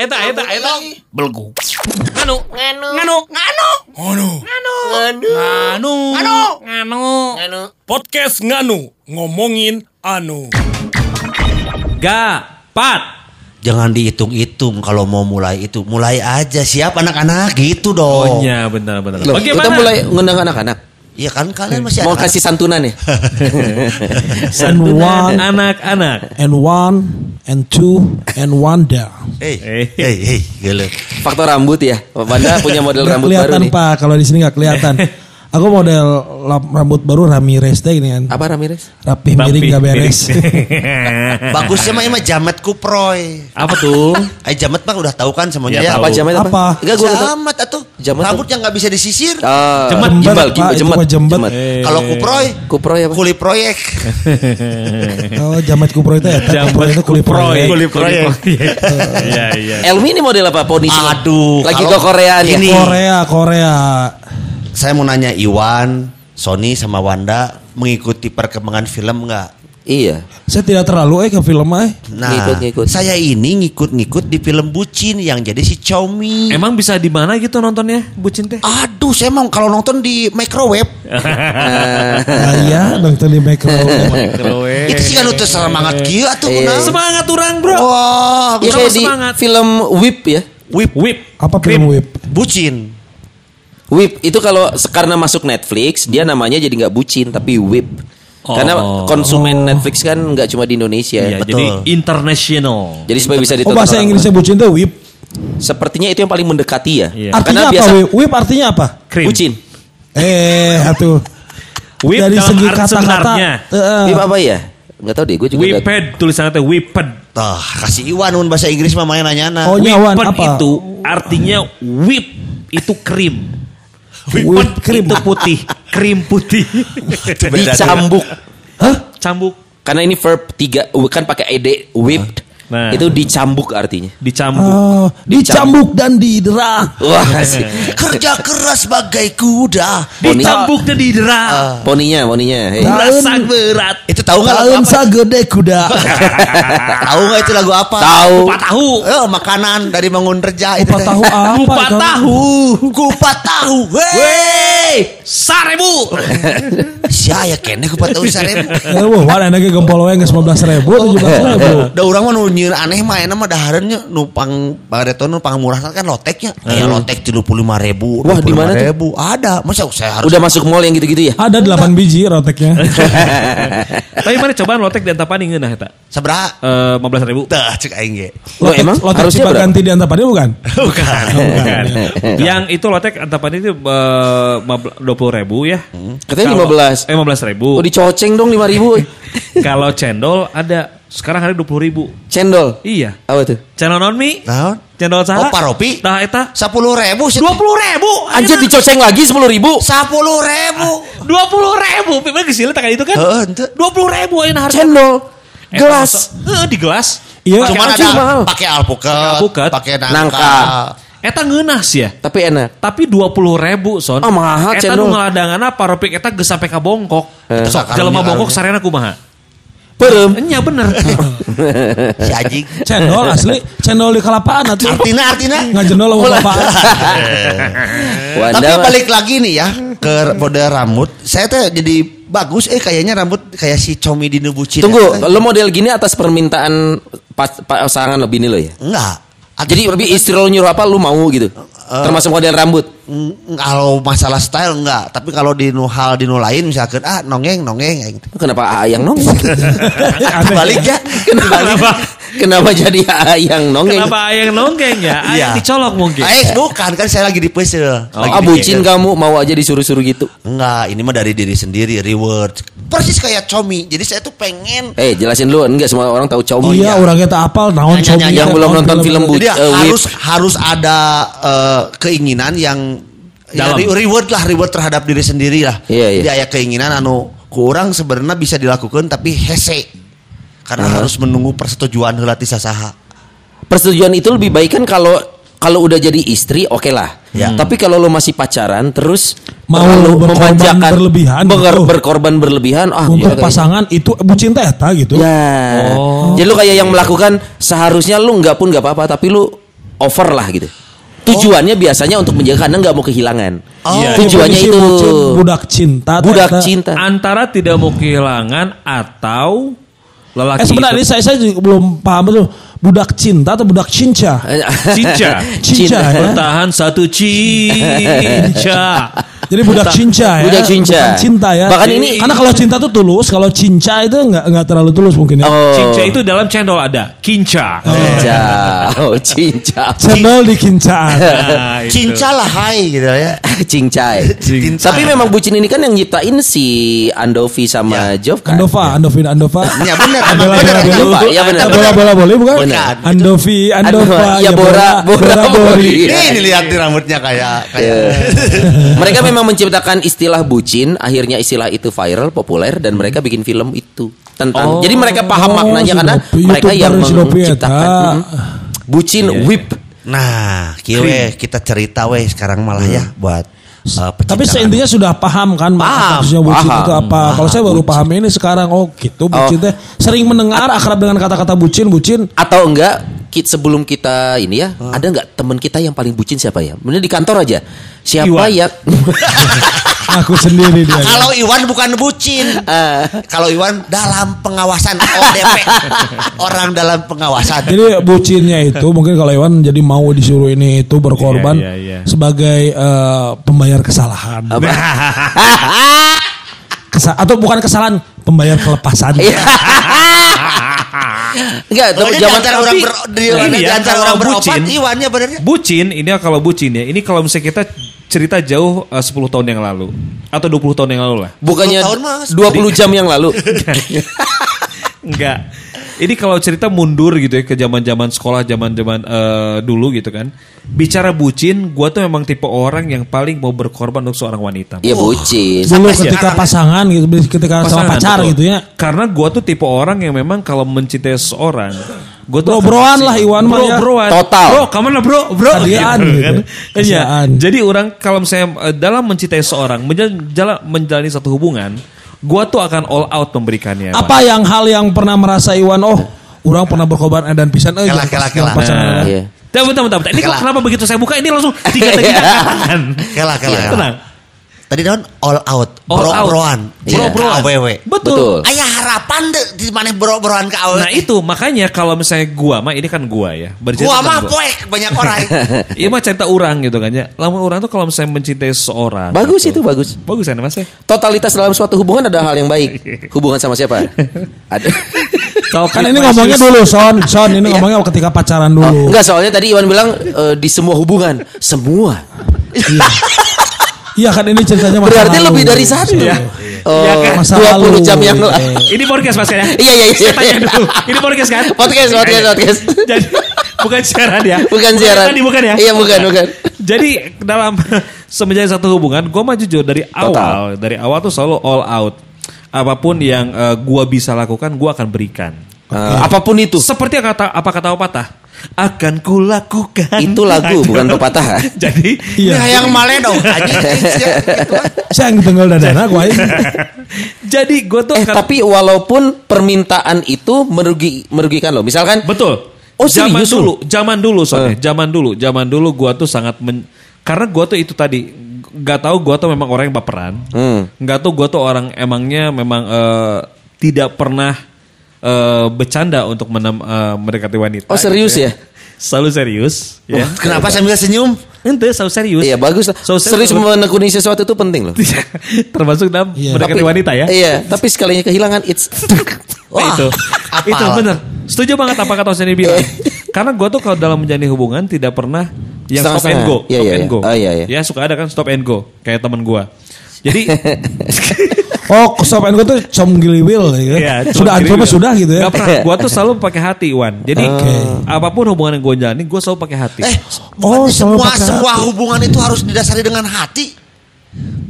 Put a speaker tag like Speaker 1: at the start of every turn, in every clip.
Speaker 1: eta eta eta eta eta eta eta belgu. Anu nganu nganu nganu nganu nganu nganu nganu
Speaker 2: Podcast Nganu ngomongin anu.
Speaker 1: Gapat.
Speaker 3: Jangan dihitung-hitung kalau mau mulai itu Mulai aja siap anak-anak gitu dong
Speaker 1: Oh iya benar benar.
Speaker 4: Loh, kita mulai ngundang anak-anak.
Speaker 3: Iya kan kalian masih
Speaker 4: Mau
Speaker 3: anak
Speaker 4: kasih santunan ya?
Speaker 1: santunan anak-anak.
Speaker 5: and one and two and one down.
Speaker 3: Hei, hei, hei, gila.
Speaker 4: Faktor rambut ya. Banda punya model
Speaker 5: Nggak
Speaker 4: rambut baru
Speaker 5: kelihatan
Speaker 4: nih.
Speaker 5: pak kalau di sini nggak kelihatan. Aku model lap- rambut baru Ramirez teh gini kan.
Speaker 4: Apa Ramirez?
Speaker 5: Rapih miring gak beres.
Speaker 3: Bagusnya mah emang jamet kuproy.
Speaker 1: Apa tuh?
Speaker 3: Eh jamet mah udah tahu kan semuanya
Speaker 1: Ya,
Speaker 3: ya.
Speaker 4: Apa jamet apa?
Speaker 5: Apa?
Speaker 4: Enggak gua.
Speaker 3: Jamet atuh.
Speaker 4: Jamet
Speaker 3: Rambut yang nggak bisa disisir.
Speaker 4: Ah,
Speaker 1: Jemet,
Speaker 4: gimbal, gimbal, jemet.
Speaker 5: mah jembet.
Speaker 3: Kalau kuproy,
Speaker 4: Kuproy apa?
Speaker 3: kuli proyek.
Speaker 5: Oh jamet kupro itu ya. Kupro itu kulit proyek.
Speaker 1: Kulit proyek. Iya iya.
Speaker 4: Elmi ini model apa? Poni?
Speaker 3: Aduh,
Speaker 4: Lagi ke Koreaan ya?
Speaker 3: ini-
Speaker 5: Korea Korea.
Speaker 3: Saya mau nanya Iwan, Sony sama Wanda mengikuti perkembangan film nggak?
Speaker 4: Iya.
Speaker 5: Saya tidak terlalu eh ke film eh.
Speaker 3: Nah,
Speaker 4: Ngikut, ngikut.
Speaker 3: saya ini ngikut-ngikut di film Bucin yang jadi si Chomi.
Speaker 1: Emang bisa di mana gitu nontonnya, bucin teh?
Speaker 3: Aduh, saya mau kalau nonton di microwave.
Speaker 5: Nah, iya nonton di microwave.
Speaker 3: Itu sih kan udah semangat kieu atuh
Speaker 4: Iya.
Speaker 3: kunaon.
Speaker 1: Semangat orang bro.
Speaker 3: Wah,
Speaker 4: Ya
Speaker 1: Sama
Speaker 4: kayak di
Speaker 1: semangat.
Speaker 4: film Whip ya.
Speaker 3: whip,
Speaker 1: Whip.
Speaker 5: Apa film whip?
Speaker 3: bucin.
Speaker 4: Whip itu kalau karena masuk Netflix dia namanya jadi nggak bucin tapi Whip. Karena konsumen Netflix kan nggak cuma di Indonesia.
Speaker 1: Iya,
Speaker 3: betul.
Speaker 1: jadi international.
Speaker 4: Jadi supaya bisa
Speaker 5: Oh
Speaker 4: ditonton.
Speaker 5: bahasa
Speaker 4: orang-orang.
Speaker 5: Inggrisnya bucin tuh whip.
Speaker 4: Sepertinya itu yang paling mendekati ya.
Speaker 1: Iya.
Speaker 5: Artinya apa?
Speaker 4: biasa
Speaker 5: Whip? Whip artinya apa?
Speaker 1: Krim.
Speaker 4: bucin.
Speaker 5: Eh, atuh.
Speaker 1: Whip
Speaker 5: Dari segi
Speaker 1: arti
Speaker 5: kata-kata.
Speaker 1: sebenarnya.
Speaker 5: eh,
Speaker 4: Whip apa ya? Nggak tahu deh, gue juga.
Speaker 1: Whipped tulisannya teh whipped.
Speaker 3: Tah, kasih Iwan un bahasa Inggris mah main nanya
Speaker 5: Oh,
Speaker 1: Whipped
Speaker 5: apa?
Speaker 1: itu artinya whip itu krim.
Speaker 5: Whipped cream.
Speaker 1: itu putih, krim putih.
Speaker 4: Dicambuk.
Speaker 1: Cambuk,
Speaker 4: Karena ini verb tiga, kan pakai ed, whipped.
Speaker 1: Nah.
Speaker 4: Itu dicambuk artinya.
Speaker 1: dicambuk.
Speaker 5: Oh, dicambuk dan didera.
Speaker 4: Wah, sih.
Speaker 3: Kerja keras bagai kuda.
Speaker 4: Poni-
Speaker 1: Dicambuk dan didera.
Speaker 4: Poninya, poninya. Hey.
Speaker 1: Merasa berat.
Speaker 3: Itu tahu nggak lagu apa?
Speaker 5: sagede kuda.
Speaker 3: tahu nggak itu lagu apa?
Speaker 4: Tahu.
Speaker 1: Kupat tahu.
Speaker 3: Eh, makanan dari Mangun Reja itu.
Speaker 5: Kupat
Speaker 3: teh.
Speaker 5: tahu apa?
Speaker 1: Kupat tahu.
Speaker 3: Kupat tahu. Wey.
Speaker 1: Wey, sarebu.
Speaker 3: Saya kene kupat tahu sarebu.
Speaker 5: Ya, wah, wah, enaknya gempol wae geus 15 ribu, 17 ribu.
Speaker 3: Da urang mah nu nyieun aneh mah enak mah dahareunnya nupang bareton nupang murah kan loteknya. Kayak lotek 35 ribu.
Speaker 4: Wah, di mana tuh?
Speaker 3: ribu. Ada. Masa saya harus
Speaker 4: Udah masuk mall yang gitu-gitu ya?
Speaker 5: Ada 8 biji roteknya.
Speaker 1: Tapi mana cobaan lotek di Antapani ngeunah eta?
Speaker 3: Sabra.
Speaker 1: Eh, 15 ribu.
Speaker 3: Tah cek aing ge.
Speaker 4: Loh, emang
Speaker 5: lotek
Speaker 4: berapa?
Speaker 5: ganti di antapani bukan?
Speaker 1: Bukan. Bukan. Yang itu lotek Antapani itu dua puluh ribu ya.
Speaker 4: Katanya
Speaker 1: Kalau-
Speaker 4: 15.
Speaker 1: Eh 15 ribu.
Speaker 4: Oh dicoceng dong 5 ribu.
Speaker 1: Kalau cendol ada sekarang ada dua puluh ribu.
Speaker 4: Cendol.
Speaker 1: Iya.
Speaker 4: Apa tuh?
Speaker 1: Cendol non mi?
Speaker 3: Naon?
Speaker 1: Cendol saha?
Speaker 3: Oh, paropi?
Speaker 1: Nah eta
Speaker 3: 10 ribu
Speaker 1: dua puluh ribu.
Speaker 4: Anjir dicoceng lagi 10 ribu.
Speaker 3: 10 ribu.
Speaker 1: Dua puluh ribu. Pimpinan ke sini tak itu kan? Dua puluh ribu ayeuna harga.
Speaker 4: Cendol.
Speaker 1: Eh,
Speaker 4: Gelas.
Speaker 1: Eh, di gelas.
Speaker 5: Iya.
Speaker 4: Anjir
Speaker 3: ada pakai alpukat,
Speaker 1: Alpukat.
Speaker 3: pakai nangka.
Speaker 4: Nangka.
Speaker 1: Eta ngeunas ya.
Speaker 4: Tapi enak.
Speaker 1: Tapi dua puluh ribu son.
Speaker 4: Oh, mahal,
Speaker 1: Eta
Speaker 4: cendol.
Speaker 1: nu ngaladangana paropik eta geus sampai ka bongkok.
Speaker 4: Eh.
Speaker 1: Sok jelema bongkok sarena kumaha?
Speaker 4: Perem.
Speaker 1: Enya bener.
Speaker 3: Si anjing.
Speaker 5: Cendol asli, cendol di kelapaan atuh.
Speaker 3: Artina artina.
Speaker 5: Ngajendol sama kelapaan.
Speaker 4: Wanda
Speaker 3: Tapi balik lagi nih ya ke mode rambut. Saya tuh jadi bagus eh kayaknya rambut kayak si Comi di Nubucin.
Speaker 4: Tunggu, lo model gini atas permintaan pas, pasangan lo bini lo ya?
Speaker 3: Enggak.
Speaker 4: Jadi bi- istri lo nyuruh apa lo mau gitu? Termasuk model rambut.
Speaker 3: Kalau masalah style enggak, tapi kalau di nu hal di nu lain misalkan ah nongeng nongeng gitu.
Speaker 4: Kenapa ayang nong?
Speaker 3: Balik ya.
Speaker 4: kenapa, kenapa jadi ayang nong?
Speaker 1: Kenapa ayang nongkeng ya? Ayang
Speaker 3: Iya.
Speaker 1: dicolok mungkin.
Speaker 3: Eh bukan kan saya lagi di pesel. Lagi
Speaker 4: Ah
Speaker 3: di-
Speaker 4: bucin kamu mau aja disuruh-suruh gitu.
Speaker 3: Enggak, ini mah dari diri sendiri reward. Persis kayak Comi. Jadi saya tuh pengen
Speaker 4: Eh jelasin lu enggak semua orang tahu comi.
Speaker 5: Iya, orangnya tak apal naon
Speaker 3: nyanyi
Speaker 4: yang belum nonton film Bu-
Speaker 3: Jadi
Speaker 4: eh,
Speaker 3: harus harus ada eh, keinginan yang ya,
Speaker 1: Dalam.
Speaker 3: re- reward lah reward terhadap diri sendiri lah.
Speaker 4: Iya, iya.
Speaker 3: Jadi aya keinginan anu kurang sebenarnya bisa dilakukan tapi hese. Karena harus menunggu persetujuan heula ti sasaha.
Speaker 4: Persetujuan itu lebih baik kan kalau kalau udah jadi istri oke lah.
Speaker 3: Ya.
Speaker 4: Tapi kalau lo masih pacaran terus
Speaker 5: Mau
Speaker 4: terlalu
Speaker 5: berkorban
Speaker 4: memanjakan,
Speaker 5: berlebihan
Speaker 4: ber-
Speaker 5: gitu.
Speaker 4: berkorban berlebihan ah
Speaker 5: Untuk
Speaker 4: ya kayak-
Speaker 5: pasangan itu bucin teh gitu.
Speaker 4: Ya.
Speaker 1: Oh.
Speaker 4: Jadi lu kayak yang melakukan seharusnya lu nggak pun nggak apa-apa tapi lu over lah gitu. Tujuannya biasanya untuk menjaga karena nggak mau kehilangan.
Speaker 1: Iya.
Speaker 4: Tujuannya
Speaker 5: Definisi
Speaker 4: itu
Speaker 5: budak cinta.
Speaker 4: budak cinta.
Speaker 1: Antara tidak mau kehilangan atau lelaki
Speaker 5: Eh sebenarnya
Speaker 1: itu-
Speaker 5: saya saya juga belum paham betul budak cinta atau budak cinca.
Speaker 1: Cinca.
Speaker 5: Cinca ya.
Speaker 1: Bertahan satu cinca.
Speaker 5: Jadi budak cinca ya.
Speaker 4: Budak cinca.
Speaker 5: Bukan cinta ya.
Speaker 4: Bahkan ini-
Speaker 5: karena kalau cinta tuh tulus, kalau cinca itu nggak nggak terlalu tulus mungkin ya.
Speaker 4: Oh.
Speaker 1: Cinca itu dalam cendol ada. Kinca.
Speaker 4: Cinca. Oh, cinca.
Speaker 5: Cendol di kincaan.
Speaker 1: Nah.
Speaker 3: Cinca lah hai gitu ya.
Speaker 4: Cincai. Tapi memang bucin ini kan yang nyiptain si Andovi sama Jov kan.
Speaker 5: Andova, Andovin, Andova.
Speaker 3: Ya benar,
Speaker 5: Bola,
Speaker 3: benar,
Speaker 5: bola,
Speaker 3: benar.
Speaker 5: bola.
Speaker 4: Iya benar.
Speaker 5: Bola bola boleh bukan?
Speaker 3: Benar.
Speaker 5: Andovi, Andova,
Speaker 4: Ya, Bora, Bora, Bori.
Speaker 3: Ini, ini lihat di rambutnya kayak kayak
Speaker 4: Mereka memang menciptakan istilah bucin, akhirnya istilah itu viral, populer dan mereka bikin film itu tentang.
Speaker 1: Oh.
Speaker 4: Jadi mereka paham
Speaker 5: Oh,
Speaker 4: maknanya karena
Speaker 5: Dopi,
Speaker 4: mereka yang
Speaker 5: Dopi
Speaker 4: menciptakan
Speaker 5: eta.
Speaker 4: mm, bucin whip.
Speaker 3: Nah, kieu we, kita cerita we sekarang malah ya buat uh,
Speaker 5: Tapi seintinya sudah paham kan
Speaker 3: Paham,
Speaker 5: maksudnya bucin
Speaker 4: paham,
Speaker 5: itu apa. Kalau saya baru paham ini sekarang oh gitu bucin teh sering mendengar akrab dengan kata-kata bucin, bucin.
Speaker 4: Atau enggak kit sebelum kita ini ya, ada enggak teman kita yang paling bucin siapa ya? Bener di kantor aja. Siapa
Speaker 1: Iwan.
Speaker 4: ya?
Speaker 5: Aku sendiri dia.
Speaker 3: Kalau Iwan bukan bucin.
Speaker 4: Ah.
Speaker 3: Kalau Iwan dalam pengawasan ODP. Orang dalam pengawasan.
Speaker 5: Jadi bucinnya itu mungkin kalau Iwan jadi mau disuruh ini itu berkorban
Speaker 1: Iya, iya, iya.
Speaker 5: sebagai eh, pembayar kesalahan. Kesa- atau bukan kesalahan, pembayar kelepasan.
Speaker 4: Iya. Enggak,
Speaker 3: di
Speaker 4: zaman
Speaker 3: antara orang
Speaker 1: tapi
Speaker 3: ber, di,
Speaker 1: ini
Speaker 3: di
Speaker 1: ya,
Speaker 3: antara orang berobat
Speaker 1: bucin-
Speaker 3: Iwannya benernya.
Speaker 1: Bucin, ini kalau bucin ya. Ini kalau misalnya kita cerita jauh eh, 10 tahun yang lalu atau 20 tahun yang lalu lah.
Speaker 4: bukannya
Speaker 3: 20 tahun, Mas.
Speaker 4: 20 jam yang lalu.
Speaker 1: Enggak. Ini kalau cerita mundur gitu ya ke zaman-zaman sekolah, zaman-zaman eh, dulu gitu kan. Bicara bucin, gua tuh memang tipe orang yang paling mau berkorban untuk seorang wanita.
Speaker 4: Iya bucin.
Speaker 5: Dulu
Speaker 3: Sampai
Speaker 5: ketika pasangan gitu, ketika sama
Speaker 1: Pasangan,
Speaker 5: pacar
Speaker 1: betul.
Speaker 5: gitu ya.
Speaker 1: Karena gua tuh tipe orang yang memang kalau mencintai seseorang, gua tuh
Speaker 5: Bro-broan
Speaker 1: akan-
Speaker 5: lah Iwan mah
Speaker 1: bro,
Speaker 5: ya.
Speaker 1: broan.
Speaker 4: Total.
Speaker 1: Bro, ke mana bro? Bro.
Speaker 5: Hadian gitu.
Speaker 1: kan. Iya.
Speaker 5: Kasihan.
Speaker 1: Jadi orang kalau misalnya eh, dalam mencintai seseorang, menjala- menjalani satu hubungan, gua tuh akan all out memberikannya.
Speaker 5: Apa yang hal yang pernah merasa Iwan oh orang pernah berkorban dan pisan eh
Speaker 3: Kela,
Speaker 5: jangan
Speaker 3: kela,
Speaker 5: pas-
Speaker 3: kela.
Speaker 5: pasangan.
Speaker 1: Nah.
Speaker 4: Iya.
Speaker 1: Bentar, bentar, bentar, bentar. Ini kok kenapa begitu saya buka ini langsung tiga tiga katakan.
Speaker 3: Kela, kela, kela.
Speaker 1: Tenang.
Speaker 3: Tadi daun all out,
Speaker 1: All
Speaker 3: bro
Speaker 1: out.
Speaker 3: broan,
Speaker 4: Iya.
Speaker 3: bro AWW.
Speaker 1: Betul.
Speaker 4: Betul.
Speaker 3: Ayah harapan deh di mana bro broan ke AWW.
Speaker 1: Nah itu makanya kalau misalnya gua mah ini kan gua ya. bercerita
Speaker 3: Gua
Speaker 1: tentang
Speaker 3: mah poek banyak orang.
Speaker 1: Iya mah cerita orang gitu kan ya. Lamun orang tuh kalau misalnya mencintai seseorang.
Speaker 4: Bagus
Speaker 1: gitu.
Speaker 4: itu bagus.
Speaker 1: Bagus ya mas ya.
Speaker 4: Totalitas dalam suatu hubungan ada hal yang baik. Hubungan sama siapa? Ada.
Speaker 5: Kan ini ngomongnya dulu Son, Son ini ngomongnya ketika pacaran dulu.
Speaker 4: Oh, enggak soalnya tadi Iwan bilang eh, di semua hubungan, semua.
Speaker 5: Iya kan ini ceritanya masa
Speaker 4: Berarti
Speaker 5: lalu.
Speaker 4: lebih dari satu.
Speaker 1: Iya.
Speaker 4: Oh,
Speaker 1: Iya kan?
Speaker 5: Masa
Speaker 4: 20
Speaker 5: lalu,
Speaker 4: jam yang lalu.
Speaker 1: Ini podcast mas kan ya.
Speaker 4: Iya iya iya.
Speaker 1: Saya tanya dulu. Ini podcast kan?
Speaker 4: Podcast, podcast, podcast.
Speaker 1: Jadi bukan siaran ya.
Speaker 4: Bukan siaran.
Speaker 1: Tadi bukan ya.
Speaker 4: Iya bukan bukan.
Speaker 1: Jadi dalam semenjak satu hubungan, gue mah jujur dari awal, dari awal tuh selalu all out. Apa pun yang eh, gua bisa lakukan, gua akan berikan.
Speaker 4: Eh, apa pun itu.
Speaker 1: Seperti yang kata apa kata pepatah, akan kulakukan.
Speaker 4: Itu lagu bukan pepatah.
Speaker 1: Jadi
Speaker 5: Iya.
Speaker 3: Ya yang male dong. Gitu.
Speaker 5: Saya yang tinggal dadana gua ini.
Speaker 1: jadi gue tuh
Speaker 4: Eh
Speaker 1: akan-
Speaker 4: tapi walaupun permintaan itu merugi merugikan lo. Misalkan
Speaker 1: betul.
Speaker 4: Oh,
Speaker 1: zaman
Speaker 4: serius
Speaker 1: dulu,
Speaker 4: lu?
Speaker 1: zaman dulu soalnya, zaman dulu, zaman dulu gua tuh sangat men- karena gua tuh itu tadi nggak tahu gua tuh memang orang yang baperan.
Speaker 4: Hmm.
Speaker 1: Nggak tahu gua tuh orang emangnya memang eh, tidak pernah eh, bercanda untuk menem- eh, mendekati wanita.
Speaker 4: Oh serius
Speaker 1: gitu
Speaker 4: ya?
Speaker 1: Selalu serius, ya.
Speaker 3: Kenapa sambil senyum?
Speaker 1: Ente selalu serius.
Speaker 4: Iya bagus lah.
Speaker 1: So,
Speaker 4: serius menekuni sesuatu itu penting loh.
Speaker 1: Termasuk dalam
Speaker 5: Iya.
Speaker 1: mendekati wanita ya.
Speaker 4: Iya, tapi sekalinya kehilangan it's
Speaker 1: Nah, itu.
Speaker 3: apal.
Speaker 1: Itu bener. Setuju banget apa kata Hussein bilang. Karena gue tuh kalau dalam menjalani hubungan tidak pernah yang stop and go,
Speaker 4: Iya,
Speaker 1: stop
Speaker 4: iya,
Speaker 1: and
Speaker 4: iya.
Speaker 1: go.
Speaker 4: Oh, iya, iya.
Speaker 1: Ya suka ada kan stop and go kayak teman gue. Jadi
Speaker 5: Oh, stop and go tuh com giliwil gitu.
Speaker 1: Iya,
Speaker 5: sudah
Speaker 1: cuma
Speaker 5: coba
Speaker 1: gini,
Speaker 5: sudah gitu ya.
Speaker 1: Gak pernah. Gua tuh selalu pakai hati, Wan. Jadi apa pun hubungan yang gue jalani, gue selalu pakai hati.
Speaker 3: Eh,
Speaker 5: Oh,
Speaker 3: semua semua hubungan itu harus didasari dengan hati.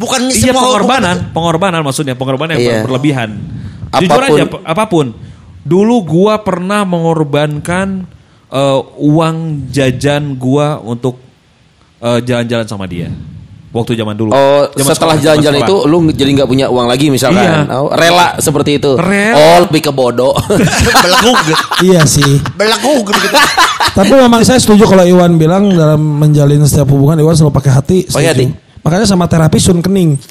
Speaker 3: Bukannya
Speaker 1: iya
Speaker 3: semua
Speaker 1: pengorbanan,
Speaker 3: hubungan
Speaker 1: pengorbanan maksudnya pengorbanan yang
Speaker 4: Iya.
Speaker 1: berlebihan. Jujur
Speaker 4: Apa pun.
Speaker 1: aja, p- apa pun. Dulu gua pernah mengorbankan eh, uang jajan gua untuk eh, jalan-jalan sama dia. Waktu zaman dulu.
Speaker 4: Oh,
Speaker 1: Zaman
Speaker 4: setelah jalan-jalan itu lu jadi nggak punya uang lagi misalkan.
Speaker 1: Iya.
Speaker 4: Oh, rela seperti itu.
Speaker 1: Rela.
Speaker 4: Oh, lebih ke bodoh.
Speaker 3: gitu.
Speaker 5: Iya sih.
Speaker 3: Belenggu gitu.
Speaker 5: Tapi memang saya setuju kalau Iwan bilang dalam menjalin setiap hubungan Iwan selalu pakai hati.
Speaker 4: Pakai
Speaker 5: setuju.
Speaker 4: hati.
Speaker 5: Makanya sama terapi sun kening.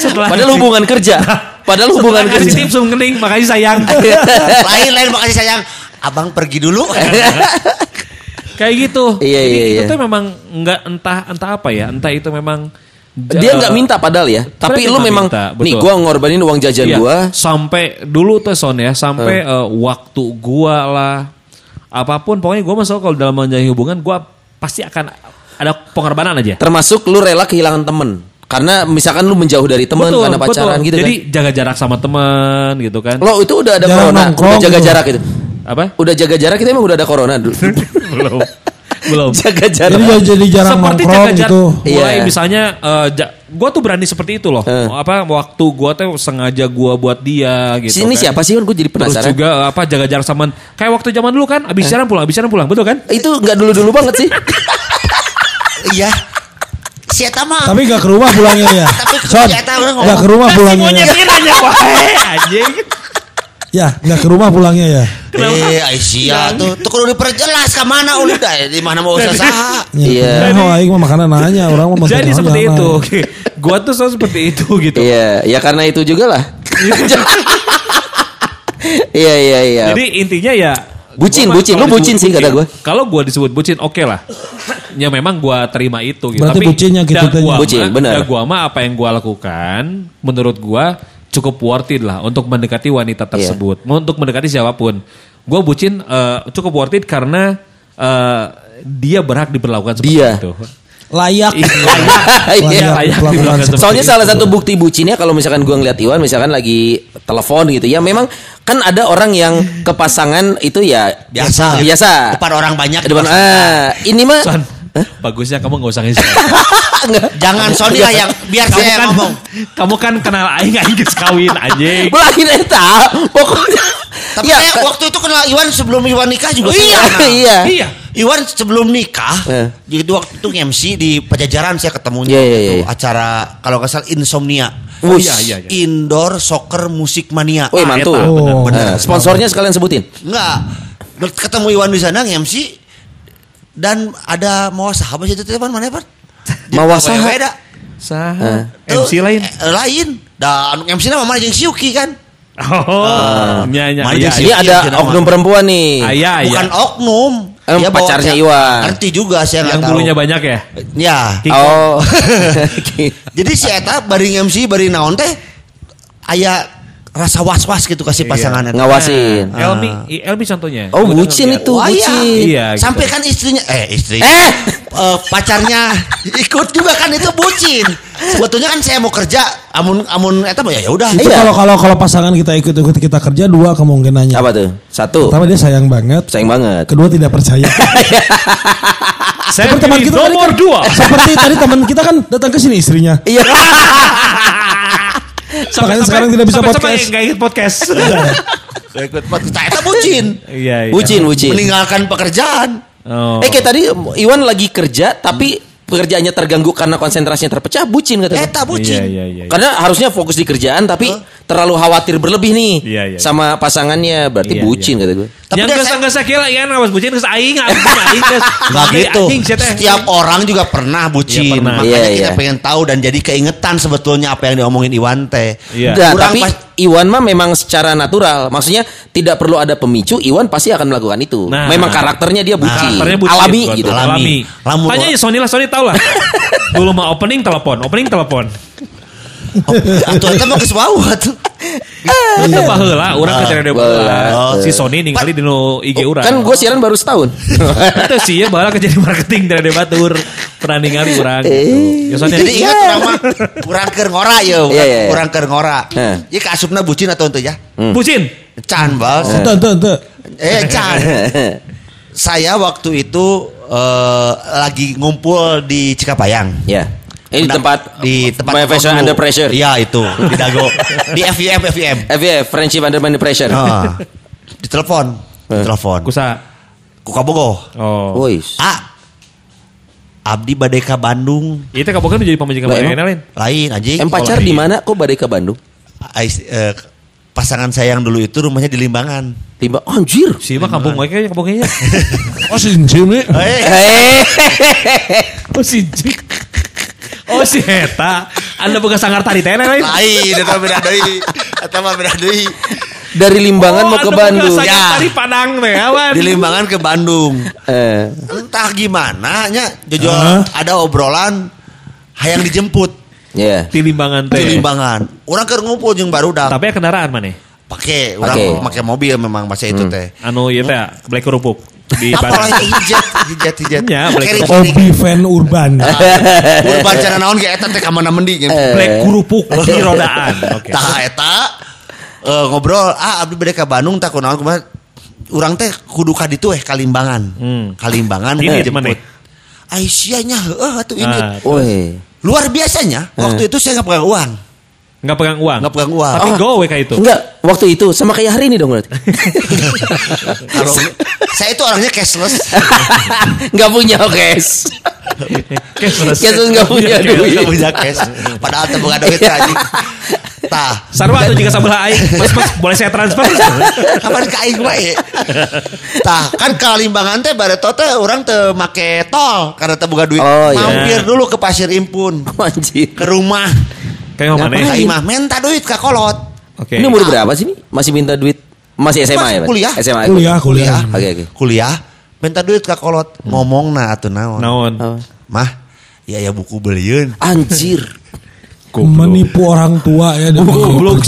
Speaker 1: Setelah
Speaker 4: Padahal hubungan kerja. Padahal hubungan
Speaker 1: Setelah kasih
Speaker 4: kerja.
Speaker 1: tips langsung kening, makasih sayang.
Speaker 3: lain lain makasih sayang. Abang pergi dulu.
Speaker 1: Kayak gitu.
Speaker 4: Iya,
Speaker 1: Jadi
Speaker 4: iya,
Speaker 1: itu
Speaker 4: iya.
Speaker 1: tuh memang nggak entah entah apa ya, entah itu memang
Speaker 4: Dia nggak minta padahal ya. Tapi lu memang
Speaker 1: minta,
Speaker 4: nih gua ngorbanin uang jajan
Speaker 1: Iya,
Speaker 4: gua.
Speaker 1: sampai dulu tuh son ya sampai eh, waktu gua lah apa pun pokoknya gua masuk kalau dalam menjalin hubungan gua pasti akan ada pengorbanan aja
Speaker 4: Termasuk lu rela kehilangan temen. Karena misalkan lu menjauh dari teman karena pacaran
Speaker 1: betul.
Speaker 4: gitu
Speaker 1: jadi
Speaker 4: kan.
Speaker 1: jaga jarak sama teman gitu kan
Speaker 4: Lo itu udah ada corona, udah jaga
Speaker 5: gitu.
Speaker 4: jarak itu.
Speaker 1: Apa
Speaker 4: Udah jaga jarak itu emang udah ada corona dulu.
Speaker 1: belum belum
Speaker 4: jaga jarak.
Speaker 5: Jadi jadi jarang
Speaker 1: seperti
Speaker 5: nongkrong
Speaker 1: jaga jarak
Speaker 5: gitu.
Speaker 1: mulai
Speaker 4: Iya.
Speaker 1: misalnya eh, ja- gua tuh berani seperti itu loh
Speaker 4: Eh.
Speaker 1: apa waktu gua tuh sengaja gua buat dia gitu
Speaker 4: Sini
Speaker 1: kan.
Speaker 4: siapa sih kan gue jadi
Speaker 1: Terus
Speaker 4: penasaran.
Speaker 1: juga apa jaga jarak sama kayak waktu zaman dulu kan abis siaran pulang abis siaran pulang betul kan
Speaker 4: Itu nggak dulu-dulu banget sih.
Speaker 3: Iya. Si Eta mah.
Speaker 5: Tapi gak ke rumah pulangnya ya.
Speaker 3: Tapi
Speaker 5: Son,
Speaker 3: ngomong.
Speaker 5: gak ke rumah pulangnya ya.
Speaker 1: Monyet ini nanya wae anjing
Speaker 5: Ya, gak ke rumah pulangnya ya.
Speaker 3: Eh, Aisyah tuh, tuh kudu diperjelas ke mana udah di mana mau usaha.
Speaker 4: Iya.
Speaker 5: Oh, aing mah makanan nanya orang mah
Speaker 1: Jadi seperti
Speaker 5: nanya.
Speaker 1: itu. Oke. Gua tuh selalu seperti itu gitu.
Speaker 4: Iya, ya karena itu juga lah. Iya iya iya.
Speaker 1: Jadi intinya ya
Speaker 4: Bucin, bucin. Lu bucin sih kata gua.
Speaker 1: Kalau gua disebut bucin oke lah. Ya memang gua terima itu gitu.
Speaker 5: Berarti bucinnya gitu
Speaker 1: gua
Speaker 4: Bucin, benar.
Speaker 1: gua mah apa yang gua lakukan menurut gua cukup worth it lah untuk mendekati wanita
Speaker 4: Iya.
Speaker 1: tersebut. Mau Untuk mendekati siapa pun. Gua bucin eh, cukup worth it karena eh, dia berhak diperlakukan seperti
Speaker 4: Dia.
Speaker 1: itu.
Speaker 5: Layak.
Speaker 4: Iya.
Speaker 1: Layak
Speaker 5: Layak
Speaker 1: diperlakukan
Speaker 5: diperlakukan
Speaker 1: seperti
Speaker 4: Soalnya
Speaker 1: itu.
Speaker 4: salah satu bukti bucinnya kalau misalkan gua ngeliat Iwan misalkan lagi telepon gitu ya memang kan ada orang yang ke pasangan itu ya
Speaker 3: Biasa.
Speaker 4: biasa
Speaker 3: Depan orang banyak.
Speaker 4: depan ah ini mah
Speaker 1: Son, bagusnya kamu gak usah ngisi.
Speaker 3: Jangan Sony lah yang biar
Speaker 1: kamu
Speaker 3: saya
Speaker 1: kan
Speaker 3: ngomong.
Speaker 1: kamu kan kenal aing aing geus kawin anjing.
Speaker 4: Belahin eta pokoknya
Speaker 3: Tapi
Speaker 4: ya,
Speaker 3: saya waktu itu kenal Iwan sebelum Iwan nikah juga
Speaker 4: iya
Speaker 3: kenal.
Speaker 4: iya
Speaker 1: Iya.
Speaker 3: Iwan sebelum nikah,
Speaker 4: Eh.
Speaker 3: jadi waktu itu MC di Pajajaran saya ketemunya waktu itu
Speaker 4: iya.
Speaker 3: acara kalau nggak salah Insomnia.
Speaker 1: Oh, iya, iya, iya.
Speaker 3: Indoor Soccer Musik Mania.
Speaker 1: Ah,
Speaker 4: mantul
Speaker 1: bener,
Speaker 5: Oh.
Speaker 1: bener.
Speaker 4: Sponsornya sekalian sebutin
Speaker 3: Enggak. Ketemu Iwan di sana MC dan ada mau sahabat situ teman mana Pak?
Speaker 4: Mawa saha?
Speaker 3: Beda.
Speaker 1: Sah.
Speaker 3: Tuh,
Speaker 1: MC lain.
Speaker 3: eh, lain. Dan MC nama mana jeung Siuki kan?
Speaker 1: Oh, nya nya.
Speaker 3: Mari
Speaker 1: iya,
Speaker 4: ini
Speaker 1: iya.
Speaker 3: Iya,
Speaker 4: ada
Speaker 3: iya,
Speaker 4: oknum perempuan nih
Speaker 1: Ah, iya.
Speaker 3: Bukan oknum.
Speaker 4: Eh,
Speaker 3: Dia bawa-
Speaker 4: pacarnya Iwan.
Speaker 3: Ngerti juga saya nggak
Speaker 1: Yang bulunya banyak ya?
Speaker 3: Ya.
Speaker 4: Oh
Speaker 3: Jadi si Eta bari MC bari naon teh aya rasa was-was gitu kasih pasangannya.
Speaker 4: ngawasin
Speaker 1: Nah, Elmi, Elmi contohnya.
Speaker 4: oh
Speaker 1: Udah
Speaker 4: bucin
Speaker 1: ngerti.
Speaker 4: itu
Speaker 3: Wah, iya.
Speaker 4: bucin
Speaker 1: Iya, gitu.
Speaker 3: Sampai kan istrinya eh istri
Speaker 4: eh
Speaker 3: eh, pacarnya ikut juga kan itu bucin. Sebetulnya kan saya mau kerja amun amun eta ya ya udah.
Speaker 5: Itu
Speaker 4: Iya.
Speaker 5: kalau kalau kalau pasangan kita ikut-ikut kita kerja dua kemungkinannya.
Speaker 4: apa tuh satu
Speaker 5: Pertama dia sayang banget.
Speaker 4: sayang banget
Speaker 5: Kedua tidak percaya.
Speaker 1: Saya
Speaker 5: Seperti teman kita tadi
Speaker 1: nomor
Speaker 5: kan-
Speaker 1: dua.
Speaker 5: Seperti tadi teman kita kan datang ke sini istrinya.
Speaker 4: iya
Speaker 5: Makanya sekarang tidak bisa
Speaker 1: sampai-
Speaker 5: podcast.
Speaker 1: Sampai nggak ikut podcast.
Speaker 3: Saya ikut podcast. Eta bucin.
Speaker 1: Iya, iya.
Speaker 4: bucin bucin
Speaker 3: Meninggalkan pekerjaan.
Speaker 1: Oh.
Speaker 4: eh kayak tadi Iwan lagi kerja tapi pekerjaannya terganggu karena konsentrasinya terpecah bucin katanya
Speaker 3: Eta bucin.
Speaker 1: Iya, iya, iya.
Speaker 4: Karena harusnya fokus di kerjaan tapi terlalu khawatir berlebih nih
Speaker 1: Iya, iya.
Speaker 4: sama pasangannya berarti
Speaker 1: Iya,
Speaker 4: bucin kata gue.
Speaker 3: Tapi
Speaker 1: yang geus geus kira kan awas bucin geus aing aing geus.
Speaker 3: Enggak gitu. Setiap orang juga pernah bucin.
Speaker 1: Iya, pernah.
Speaker 3: Makanya
Speaker 4: Iya,
Speaker 3: kita
Speaker 4: iya.
Speaker 3: pengen tahu dan jadi keingetan sebetulnya apa yang diomongin Iwan teh.
Speaker 1: Iya.
Speaker 4: Nah,
Speaker 3: Kurang
Speaker 4: tapi
Speaker 3: pas-
Speaker 4: Iwan mah memang secara natural, maksudnya tidak perlu ada pemicu, Iwan pasti akan melakukan itu.
Speaker 1: Nah.
Speaker 4: memang karakternya dia bucin,
Speaker 1: Karakternya bucin,
Speaker 4: alami
Speaker 1: betul.
Speaker 4: gitu.
Speaker 3: Alami.
Speaker 1: Alami. Tanya aja Sony lah, Sony tahu lah. Dulu mah opening telepon, opening telepon.
Speaker 3: Atau eta mah geus wau atuh.
Speaker 1: Itu baheula urang ke radio
Speaker 4: baheula.
Speaker 1: Si Sony ningali di nu IG urang.
Speaker 4: Kan gue siaran baru setahun.
Speaker 1: Itu sih ya baheula ke jadi marketing dari radio batur. Pernah ningali urang
Speaker 4: Eh.
Speaker 1: gitu. Ya,
Speaker 3: Jadi ingat mah kurang keur ngora ya,
Speaker 4: Iya, iya, iya.
Speaker 3: kurang keur ngora.
Speaker 4: Heh.
Speaker 3: Jadi kasupna bucin atau ente ya?
Speaker 1: bucin.
Speaker 3: Can bos.
Speaker 5: Ente, ente, ente.
Speaker 3: Eh Can. Saya waktu itu eh, lagi ngumpul di Cikapayang.
Speaker 4: ya. Ini di
Speaker 3: Undang-
Speaker 4: tempat
Speaker 3: di tempat
Speaker 4: My Fashion. Under Pressure.
Speaker 3: Iya itu di Dago di FVM FVM.
Speaker 4: FVF, Friendship Under Under Pressure.
Speaker 3: Nah, ditelepon, ditelepon.
Speaker 1: Kusa.
Speaker 3: Ku kabogo.
Speaker 1: Oh.
Speaker 4: Wois.
Speaker 3: Ah, Abdi badai ka Bandung.
Speaker 1: Itu kamu kan jadi mana
Speaker 4: emang?
Speaker 1: lain?
Speaker 3: Lain anjing.
Speaker 4: Em pacar di mana? Kok badai ke Bandung?
Speaker 3: Ais- eh, pasangan saya yang dulu itu rumahnya di Limbangan.
Speaker 4: Tiba, anjir.
Speaker 1: Si mah kampung mereka kampungnya.
Speaker 5: Oh si.
Speaker 3: Eh,
Speaker 4: Eh,
Speaker 1: Oh si Jik. Oh si Heta. Anda bukan sangar tadi teh lain.
Speaker 3: lain, eta beda deui. Eta mah beda deui.
Speaker 4: Dari Limbangan
Speaker 1: Oh,
Speaker 4: mau ke Bandung.
Speaker 3: Ya.
Speaker 1: tadi Padang teh awan.
Speaker 3: Di Limbangan ke Bandung.
Speaker 4: Eh,
Speaker 3: Entah gimana nya Jojo
Speaker 5: Hah?
Speaker 3: ada obrolan hayang dijemput
Speaker 4: ya.
Speaker 1: Di Limbangan
Speaker 3: di
Speaker 1: teh.
Speaker 3: Limbangan. Urang keur ngumpul jeung barudak.
Speaker 1: Tapi ya kendaraan mana?
Speaker 3: Pake,
Speaker 4: Pake.
Speaker 3: urang make mobil memang masa itu teh.
Speaker 1: Anu ieu teh black kerupuk di
Speaker 3: Apa hijet, hijet, hijet.
Speaker 1: Ya,
Speaker 5: Hobi fan urban.
Speaker 3: Urban cara naon ge eta teh ka mana mending.
Speaker 1: Black kerupuk di rodaan. Oke.
Speaker 3: Tah eta eh, ngobrol, ah abdi bade ka Bandung tak kunaon kumaha. Urang teh kudu ka ditu eh kalimbangan.
Speaker 1: Hmm.
Speaker 3: Kalimbangan
Speaker 1: Ini
Speaker 3: dijemput.
Speaker 1: mana?
Speaker 3: Aisyahnya heeh atuh ini.
Speaker 1: Ah,
Speaker 4: Woi.
Speaker 3: Luar biasanya waktu itu saya nggak pegang uang.
Speaker 1: Enggak pegang uang.
Speaker 3: Nggak pegang uang.
Speaker 1: Tapi
Speaker 4: Ah.
Speaker 1: gowe kayak itu.
Speaker 4: Enggak, waktu itu sama kayak hari ini dong berarti.
Speaker 3: Kalau saya itu orangnya cashless.
Speaker 4: Enggak punya cash.
Speaker 1: Cashless.
Speaker 4: Cashless nggak punya duit.
Speaker 3: Nggak punya cash. Padahal boga duit anjing. Tah,
Speaker 1: Sarwa tuh jika sebelah aing. Mas, mas, boleh saya transfer?
Speaker 3: kapan ka aing wae. Tah, kan kalimbangan teh bareto teh urang teu make tol karena teu boga duit.
Speaker 4: Oh, iya.
Speaker 3: Mampir dulu ke Pasir Impun
Speaker 4: Anjir.
Speaker 3: ke rumah.
Speaker 1: Kayak mana?
Speaker 3: Ka imah minta duit ka kolot.
Speaker 1: Oke.
Speaker 4: Ini umur berapa sih nih? Masih minta duit? Masih SMA
Speaker 3: Masih
Speaker 4: ya?
Speaker 3: Kuliah.
Speaker 4: SMA.
Speaker 5: Kuliah, kuliah.
Speaker 4: Oke, oke.
Speaker 3: Kuliah minta duit ka kolot. Ngomong na atuh naon.
Speaker 1: Naon?
Speaker 3: Mah, ya ya buku beliun.
Speaker 4: Anjir.
Speaker 5: Menipu orang tua ya. dengan
Speaker 1: Goblok.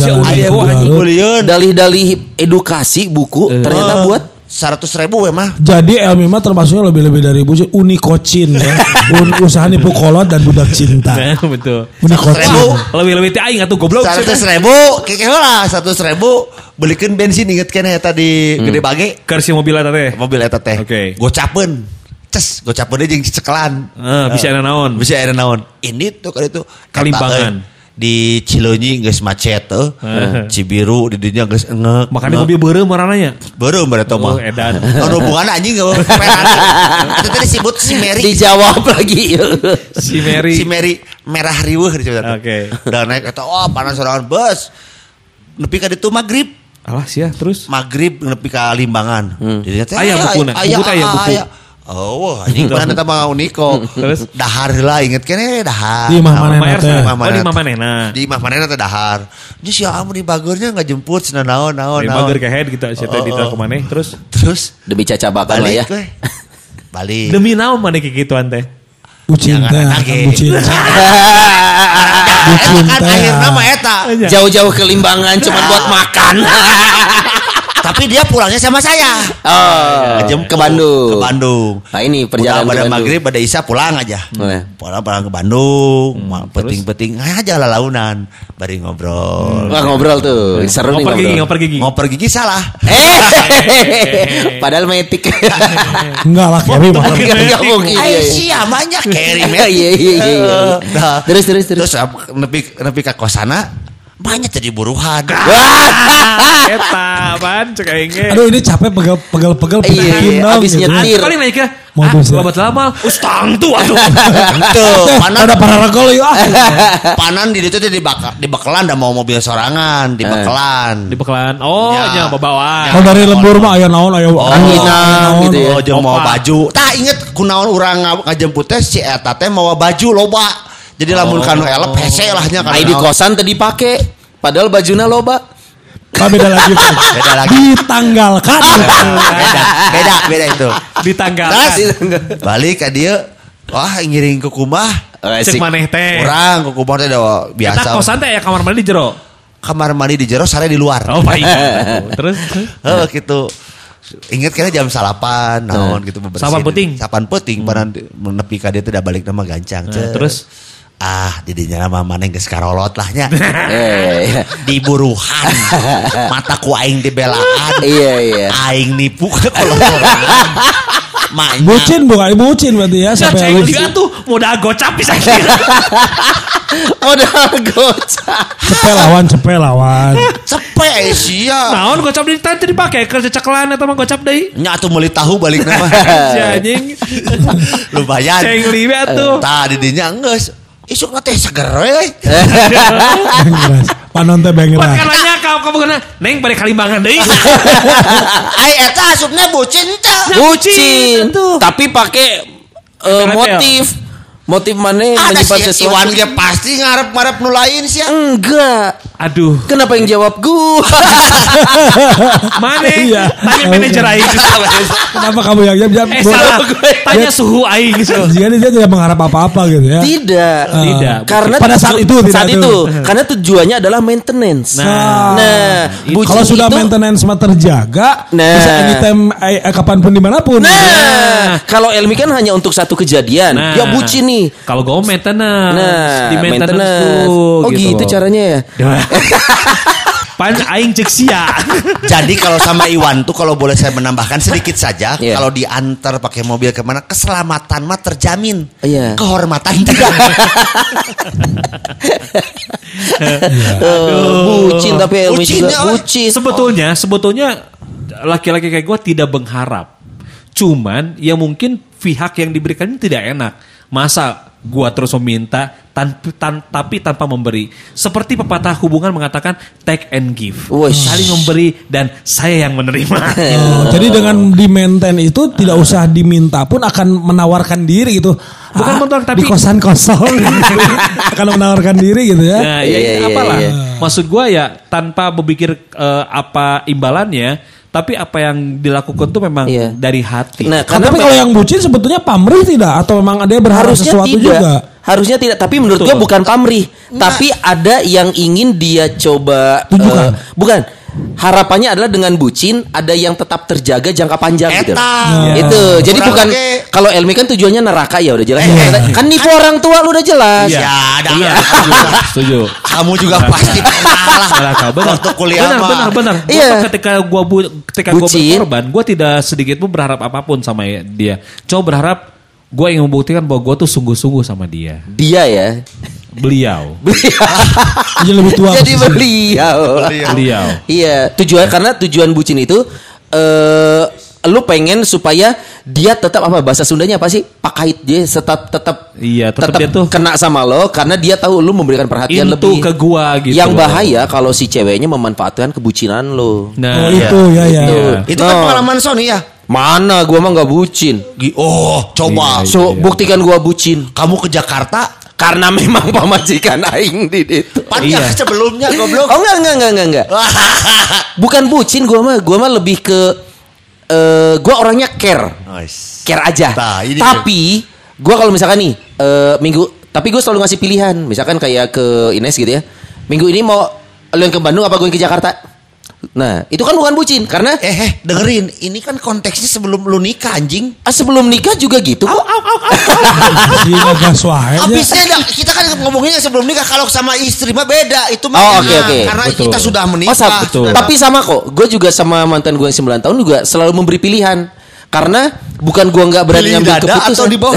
Speaker 4: Dalih-dalih edukasi buku ternyata buat
Speaker 3: seratus ribu we mah.
Speaker 5: Jadi Elmi mah termasuknya lebih-lebih dari bucin unikocin ya. Un- usaha nipu kolot dan budak cinta.
Speaker 1: Nah, betul.
Speaker 5: Unikocin.
Speaker 3: Seribu.
Speaker 1: Lebih-lebih teh aing atuh goblok.
Speaker 3: Seratus ribu, keke lah seratus ribu belikan bensin inget kan ya tadi gede bage
Speaker 1: Kersi mobil eta teh.
Speaker 3: mobil eta teh.
Speaker 1: Oke.
Speaker 3: Gocapeun. Ces, gocapeun aja jeung cekelan.
Speaker 1: Eh, bisa ada naon?
Speaker 3: Bisa ada naon. Ini tuh kali itu
Speaker 1: Kalimbangan.
Speaker 3: Eh, di Cilonyi geus macet tuh.
Speaker 1: Eh.
Speaker 3: Cibiru di dinya geus engek.
Speaker 1: Makanya mobil beureum marananya.
Speaker 3: Beureum berarti
Speaker 1: Oh,
Speaker 3: mah.
Speaker 1: edan.
Speaker 3: Anu hubungan anjing enggak. Itu tadi disebut si Mary.
Speaker 4: dijawab lagi.
Speaker 1: Si Mary.
Speaker 3: si Mary merah riweuh disebut.
Speaker 1: Oke.
Speaker 3: Dan naik eta wah panas sorangan bus. Nepi ka ditu magrib.
Speaker 1: Alah sia terus.
Speaker 3: Maghrib nepi ka limbangan. Jadi teh
Speaker 1: Aya bukuna. Buku teh aya buku.
Speaker 3: Oh, anjing mana eta mah uniko.
Speaker 1: Terus?
Speaker 3: dahar lah inget kene dahar.
Speaker 5: Di manehna
Speaker 1: Mayar
Speaker 5: teh.
Speaker 1: Oh di imah manehna.
Speaker 3: Di imah manehna teh dahar. Jadi si amu di bagurnya enggak jemput cenah naon naon
Speaker 1: Di
Speaker 3: naon.
Speaker 1: bager ke head gitu sia teh
Speaker 3: Oh,
Speaker 1: di
Speaker 3: oh.
Speaker 1: ke maneh terus
Speaker 3: Terus
Speaker 4: Demi cacabakan lah ya.
Speaker 3: balik
Speaker 1: demi naon maneh kayak gituan teh.
Speaker 5: Bucin teh.
Speaker 3: nage.
Speaker 5: Bucin.
Speaker 3: Eta kan
Speaker 5: teh.
Speaker 3: akhirna mah eta.
Speaker 4: Jauh-jauh ke Limbangan cuma buat makan.
Speaker 3: Tapi dia pulangnya sama saya.
Speaker 4: oh,
Speaker 3: Ngejemput
Speaker 4: ke Bandung.
Speaker 3: Ke Bandung.
Speaker 4: Nah ini perjalanan
Speaker 3: pada
Speaker 4: ke Bandung.
Speaker 3: maghrib pada isya pulang aja.
Speaker 4: Boleh.
Speaker 3: Pulang pulang ke Bandung, peting-peting aja lah launan, bari ngobrol.
Speaker 4: Wah ngobrol tuh, seru nih
Speaker 1: Ngoper gigi,
Speaker 4: ngobrol.
Speaker 1: ngoper gigi.
Speaker 3: Ngoper gigi salah.
Speaker 4: Eh, padahal metik.
Speaker 5: Enggak lah Kevin mah.
Speaker 4: Enggak mungkin.
Speaker 3: Ayo
Speaker 4: iya,
Speaker 3: sih banyak carry
Speaker 4: Iya iya iya. iya.
Speaker 3: Nah,
Speaker 4: Terus terus terus.
Speaker 3: Terus ah, nepi nepi ka kosana banyak jadi buruhan.
Speaker 1: Eta apaan cek aing ge.
Speaker 5: Aduh ini capek pegel
Speaker 4: Iya,
Speaker 5: penakin
Speaker 4: iya,
Speaker 5: gitu.
Speaker 4: nyetir.
Speaker 1: Paling naik ke
Speaker 5: Mau
Speaker 1: ah,
Speaker 5: bisa.
Speaker 1: babat lama. Ustang tuh atuh.
Speaker 3: Tuh, panan
Speaker 5: Ada para regol ya.
Speaker 3: panan di itu teh di bak di bekelan da mau mobil sorangan, di
Speaker 4: Eh.
Speaker 3: bekelan.
Speaker 1: Di bekelan. Oh,
Speaker 3: Ya.
Speaker 1: nya babawaan.
Speaker 5: Kalau dari lembur mah aya naon aya
Speaker 4: Anginang gitu ya.
Speaker 3: Oh, jeung mau baju. Tah inget kunaon urang nga- ngajemput teh si eta teh mawa baju loba. Jadi lamun kanu elep hese lah nya
Speaker 4: Ai di kosan tadi pake. Padahal bajuna loba.
Speaker 5: Ah, beda lagi.
Speaker 3: Beda lagi.
Speaker 5: Ditanggalkan.
Speaker 3: beda, beda, beda itu.
Speaker 1: Ditanggalkan.
Speaker 3: Terus balik ke dia, wah ngiring ke kumah.
Speaker 1: Cek maneh teh.
Speaker 3: Orang ke kumah teh biasa.
Speaker 1: kosan teh ya kamar mandi di jero.
Speaker 3: Kamar mandi di jero, sare di luar.
Speaker 1: Oh, baik. Terus
Speaker 3: Heeh gitu. Ingat kira jam salapan, naon gitu beberapa.
Speaker 1: Salapan peuting.
Speaker 3: Salapan peuting, pada menepi ka dia tidak balik nama gancang.
Speaker 1: Nah, terus?
Speaker 3: Ah didinya nama mana geus karolot lah nya.
Speaker 4: Eh,
Speaker 3: Diburuhan. Mataku aing dibelaan.
Speaker 4: iya iya.
Speaker 3: Aing nipu ke. Maknya.
Speaker 5: Bucin bukan bucin berarti ya
Speaker 1: Saya
Speaker 5: sampai
Speaker 1: juga tuh modal gocap bisa kira.
Speaker 4: Modal gocap.
Speaker 5: cepet lawan cepet lawan.
Speaker 3: Cepet sia.
Speaker 1: Naon gocap di tadi dipakai kerja ceklan atau mah gocap deui.
Speaker 3: Nya atuh meuli tahu balik nama.
Speaker 1: Si anjing.
Speaker 3: Lumayan.
Speaker 1: Ceng liwe atuh.
Speaker 3: Tah didinya geus. Isuk teh seger we.
Speaker 5: Bengras. Panon teh
Speaker 1: Buat
Speaker 5: bengras.
Speaker 1: kalanya kau kamu kena neng balik kalimbangan deui.
Speaker 3: Ai eta asupna bucin teh.
Speaker 4: Bucin. Tapi pakai eh,
Speaker 1: Tempel-tempel.
Speaker 4: motif. Motif mana
Speaker 3: Ada
Speaker 4: menyimpan
Speaker 3: si Iwan
Speaker 4: sesuatu.
Speaker 3: ge pasti ngarep-ngarep nu lain sih.
Speaker 4: Enggak.
Speaker 1: Aduh.
Speaker 4: Kenapa yang jawab gua?
Speaker 1: Mana?
Speaker 5: Iya.
Speaker 1: Tanya manajer aing.
Speaker 5: Kenapa kamu yang jam jam?
Speaker 1: Eh salah. Tanya suhu aing.
Speaker 5: Jika dia tidak mengharap apa-apa gitu ya.
Speaker 4: Tidak.
Speaker 1: Tidak.
Speaker 4: Karena
Speaker 5: Pada saat itu
Speaker 4: saat itu karena tujuannya adalah maintenance.
Speaker 1: Nah.
Speaker 4: Nah,
Speaker 5: Kalau sudah
Speaker 4: itu-
Speaker 5: maintenance mah terjaga,
Speaker 4: Nah.
Speaker 5: bisa anytime, eh, eh, kapan pun di mana pun.
Speaker 4: Nah, kalau Elmi kan hanya untuk satu kejadian.
Speaker 1: Nah.
Speaker 4: Ya bucin nih.
Speaker 1: Kalau gue maintenance,
Speaker 4: Nah,
Speaker 1: di maintenance,
Speaker 4: maintenance.
Speaker 1: tuh,
Speaker 4: Oh gitu,
Speaker 1: loh.
Speaker 4: caranya ya.
Speaker 1: Pan aing cek sia.
Speaker 3: Jadi kalau sama Iwan tuh kalau boleh saya menambahkan sedikit saja,
Speaker 4: Iya.
Speaker 3: kalau diantar pakai mobil ke mana keselamatan mah terjamin,
Speaker 4: Iya.
Speaker 3: kehormatan tidak.
Speaker 4: Oh, bucin tapi Elmi
Speaker 3: Bucinnya,
Speaker 4: juga bucin.
Speaker 1: sebetulnya, sebetulnya laki-laki kayak gue tidak berharap. Cuman ya mungkin pihak yang diberikannya tidak enak. Masa gua terus meminta tan- tan- tapi tanpa memberi. Seperti pepatah hubungan mengatakan take and give.
Speaker 4: Wush.
Speaker 1: Saling memberi dan saya yang menerima.
Speaker 5: Oh, jadi dengan di maintain itu tidak usah diminta pun akan menawarkan diri gitu.
Speaker 1: Bukan menawarkan, tapi-
Speaker 5: di kosan kosong akan menawarkan diri gitu ya.
Speaker 1: Nah, ya,
Speaker 4: Iya,
Speaker 1: ya,
Speaker 4: iya,
Speaker 1: apalah.
Speaker 4: iya.
Speaker 1: Maksud gua ya tanpa berpikir eh, apa imbalannya, tapi apa yang dilakukan tuh memang
Speaker 4: Iya.
Speaker 1: dari hati.
Speaker 4: Nah, karena
Speaker 5: tapi kalau yang bucin sebetulnya pamrih tidak atau memang ada yang berharap sesuatu
Speaker 4: tidak.
Speaker 5: juga?
Speaker 4: Harusnya tidak, tapi menurut gua
Speaker 1: Betul.
Speaker 4: bukan pamrih, tapi ada yang ingin dia coba
Speaker 5: Tunjukkan.
Speaker 4: eh, bukan. Harapannya adalah dengan bucin ada yang tetap terjaga jangka panjang gitu.
Speaker 3: Eta.
Speaker 4: Itu. Jadi
Speaker 3: Kurang
Speaker 4: bukan
Speaker 3: oke.
Speaker 4: kalau Elmi kan tujuannya neraka ya udah jelas.
Speaker 3: Eh,
Speaker 4: kan nipu orang tua lu udah jelas.
Speaker 3: Ya, ada.
Speaker 1: Iya, setuju.
Speaker 3: Kamu juga pasti pernah lah.
Speaker 1: Neraka, benar.
Speaker 3: Waktu kuliah
Speaker 1: benar,
Speaker 3: mah.
Speaker 1: benar, benar. Gua
Speaker 4: Iya.
Speaker 1: tuh ketika gua bu, ketika gua
Speaker 4: Bucin.
Speaker 1: berkorban, gua tidak sedikit pun berharap apa pun sama dia. Coba berharap gua ingin membuktikan bahwa gua tuh sungguh-sungguh sama dia.
Speaker 4: Dia ya.
Speaker 1: Beliau.
Speaker 5: Jadi lebih tua.
Speaker 4: Jadi beliau.
Speaker 1: Beliau.
Speaker 4: Iya, tujuan karena tujuan bucin itu eh lu pengen supaya dia tetap apa bahasa Sundanya apa sih? Pakait dia tetap tetap
Speaker 1: Iya, tetap dia tuh-
Speaker 4: kena sama lo karena dia tahu lu memberikan perhatian
Speaker 1: Into
Speaker 4: lebih
Speaker 1: ke gua gitu
Speaker 4: Yang
Speaker 1: loh.
Speaker 4: bahaya kalau si ceweknya memanfaatkan kebucinan lo.
Speaker 1: Nah,
Speaker 5: Oh itu ya ya.
Speaker 4: Itu.
Speaker 3: Itu kan
Speaker 4: No.
Speaker 3: pengalaman Sony ya.
Speaker 4: Mana gua mah nggak bucin.
Speaker 3: Oh, coba.
Speaker 4: So, buktikan gua bucin.
Speaker 3: Kamu ke Jakarta,
Speaker 4: Karena memang pamajikan aing di itu.
Speaker 1: Iya.
Speaker 3: ya sebelumnya goblok.
Speaker 4: Oh enggak enggak enggak enggak enggak. Bukan bucin gua mah, gua mah lebih ke eh gua orangnya care.
Speaker 3: Nice.
Speaker 4: care aja.
Speaker 3: Nah, ini
Speaker 4: tapi gua kalau misalkan nih eh, minggu, tapi gue selalu ngasih pilihan. Misalkan kayak ke Ines gitu ya. Minggu ini mau lu yang ke Bandung apa gue yang ke Jakarta? Nah, itu kan bukan bucin karena
Speaker 3: Eh, eh, dengerin. Ini kan konteksnya sebelum lu nikah anjing.
Speaker 4: ah, sebelum nikah juga gitu kok.
Speaker 3: Habisnya dah, kita kan ngomonginnya sebelum nikah kalau sama istri mah beda itu mah
Speaker 4: Oh, oke, oke.
Speaker 3: karena
Speaker 1: Betul.
Speaker 3: kita sudah
Speaker 4: Oh,
Speaker 3: menikah.
Speaker 4: sama.
Speaker 1: betul.
Speaker 4: Tapi sama kok. Gue juga sama mantan gue yang 9 tahun juga selalu memberi pilihan. Karena bukan gua nggak berani
Speaker 3: Pilih
Speaker 4: ngambil
Speaker 3: dada
Speaker 4: keputusan.
Speaker 3: atau di bawah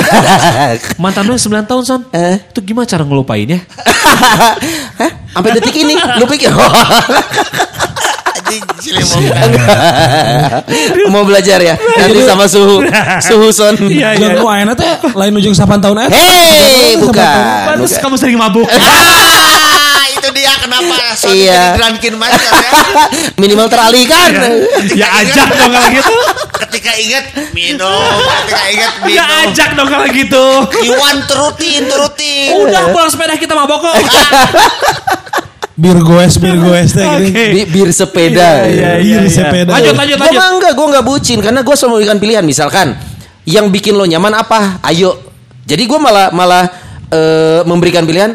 Speaker 1: mantan lu 9 tahun, Son.
Speaker 4: Eh?
Speaker 1: Itu gimana cara ngelupainnya?
Speaker 4: Hah? Sampai detik ini lu pikir
Speaker 3: Cilemong.
Speaker 4: mau belajar ya nanti sama suhu suhu son.
Speaker 1: Iya,
Speaker 5: nu ayeuna teh lain ujung 8 tahun eh.
Speaker 4: Hei, bukan.
Speaker 1: Pantes kamu sering mabuk.
Speaker 3: Ah, itu dia kenapa Sony
Speaker 4: Iya.
Speaker 3: master ya.
Speaker 4: Minimal teralihkan.
Speaker 1: ya ajak dong kalau gitu.
Speaker 3: Ketika ingat minum, ketika ingat
Speaker 1: Ya
Speaker 3: minum.
Speaker 1: ajak dong kalau gitu.
Speaker 3: Iwan turutin, turutin.
Speaker 1: Udah pulang sepeda kita mabok kok.
Speaker 5: Bir goes, bir goes teh gitu.
Speaker 4: Bi- bir sepeda.
Speaker 1: Iya,
Speaker 5: Bir sepeda.
Speaker 1: Lanjut, lanjut,
Speaker 4: Gue
Speaker 1: lanjut.
Speaker 4: mah enggak, gue nggak bucin karena gue selalu memberikan pilihan. Misalkan yang bikin lo nyaman apa? Ayo. Jadi gue malah malah eh, memberikan pilihan.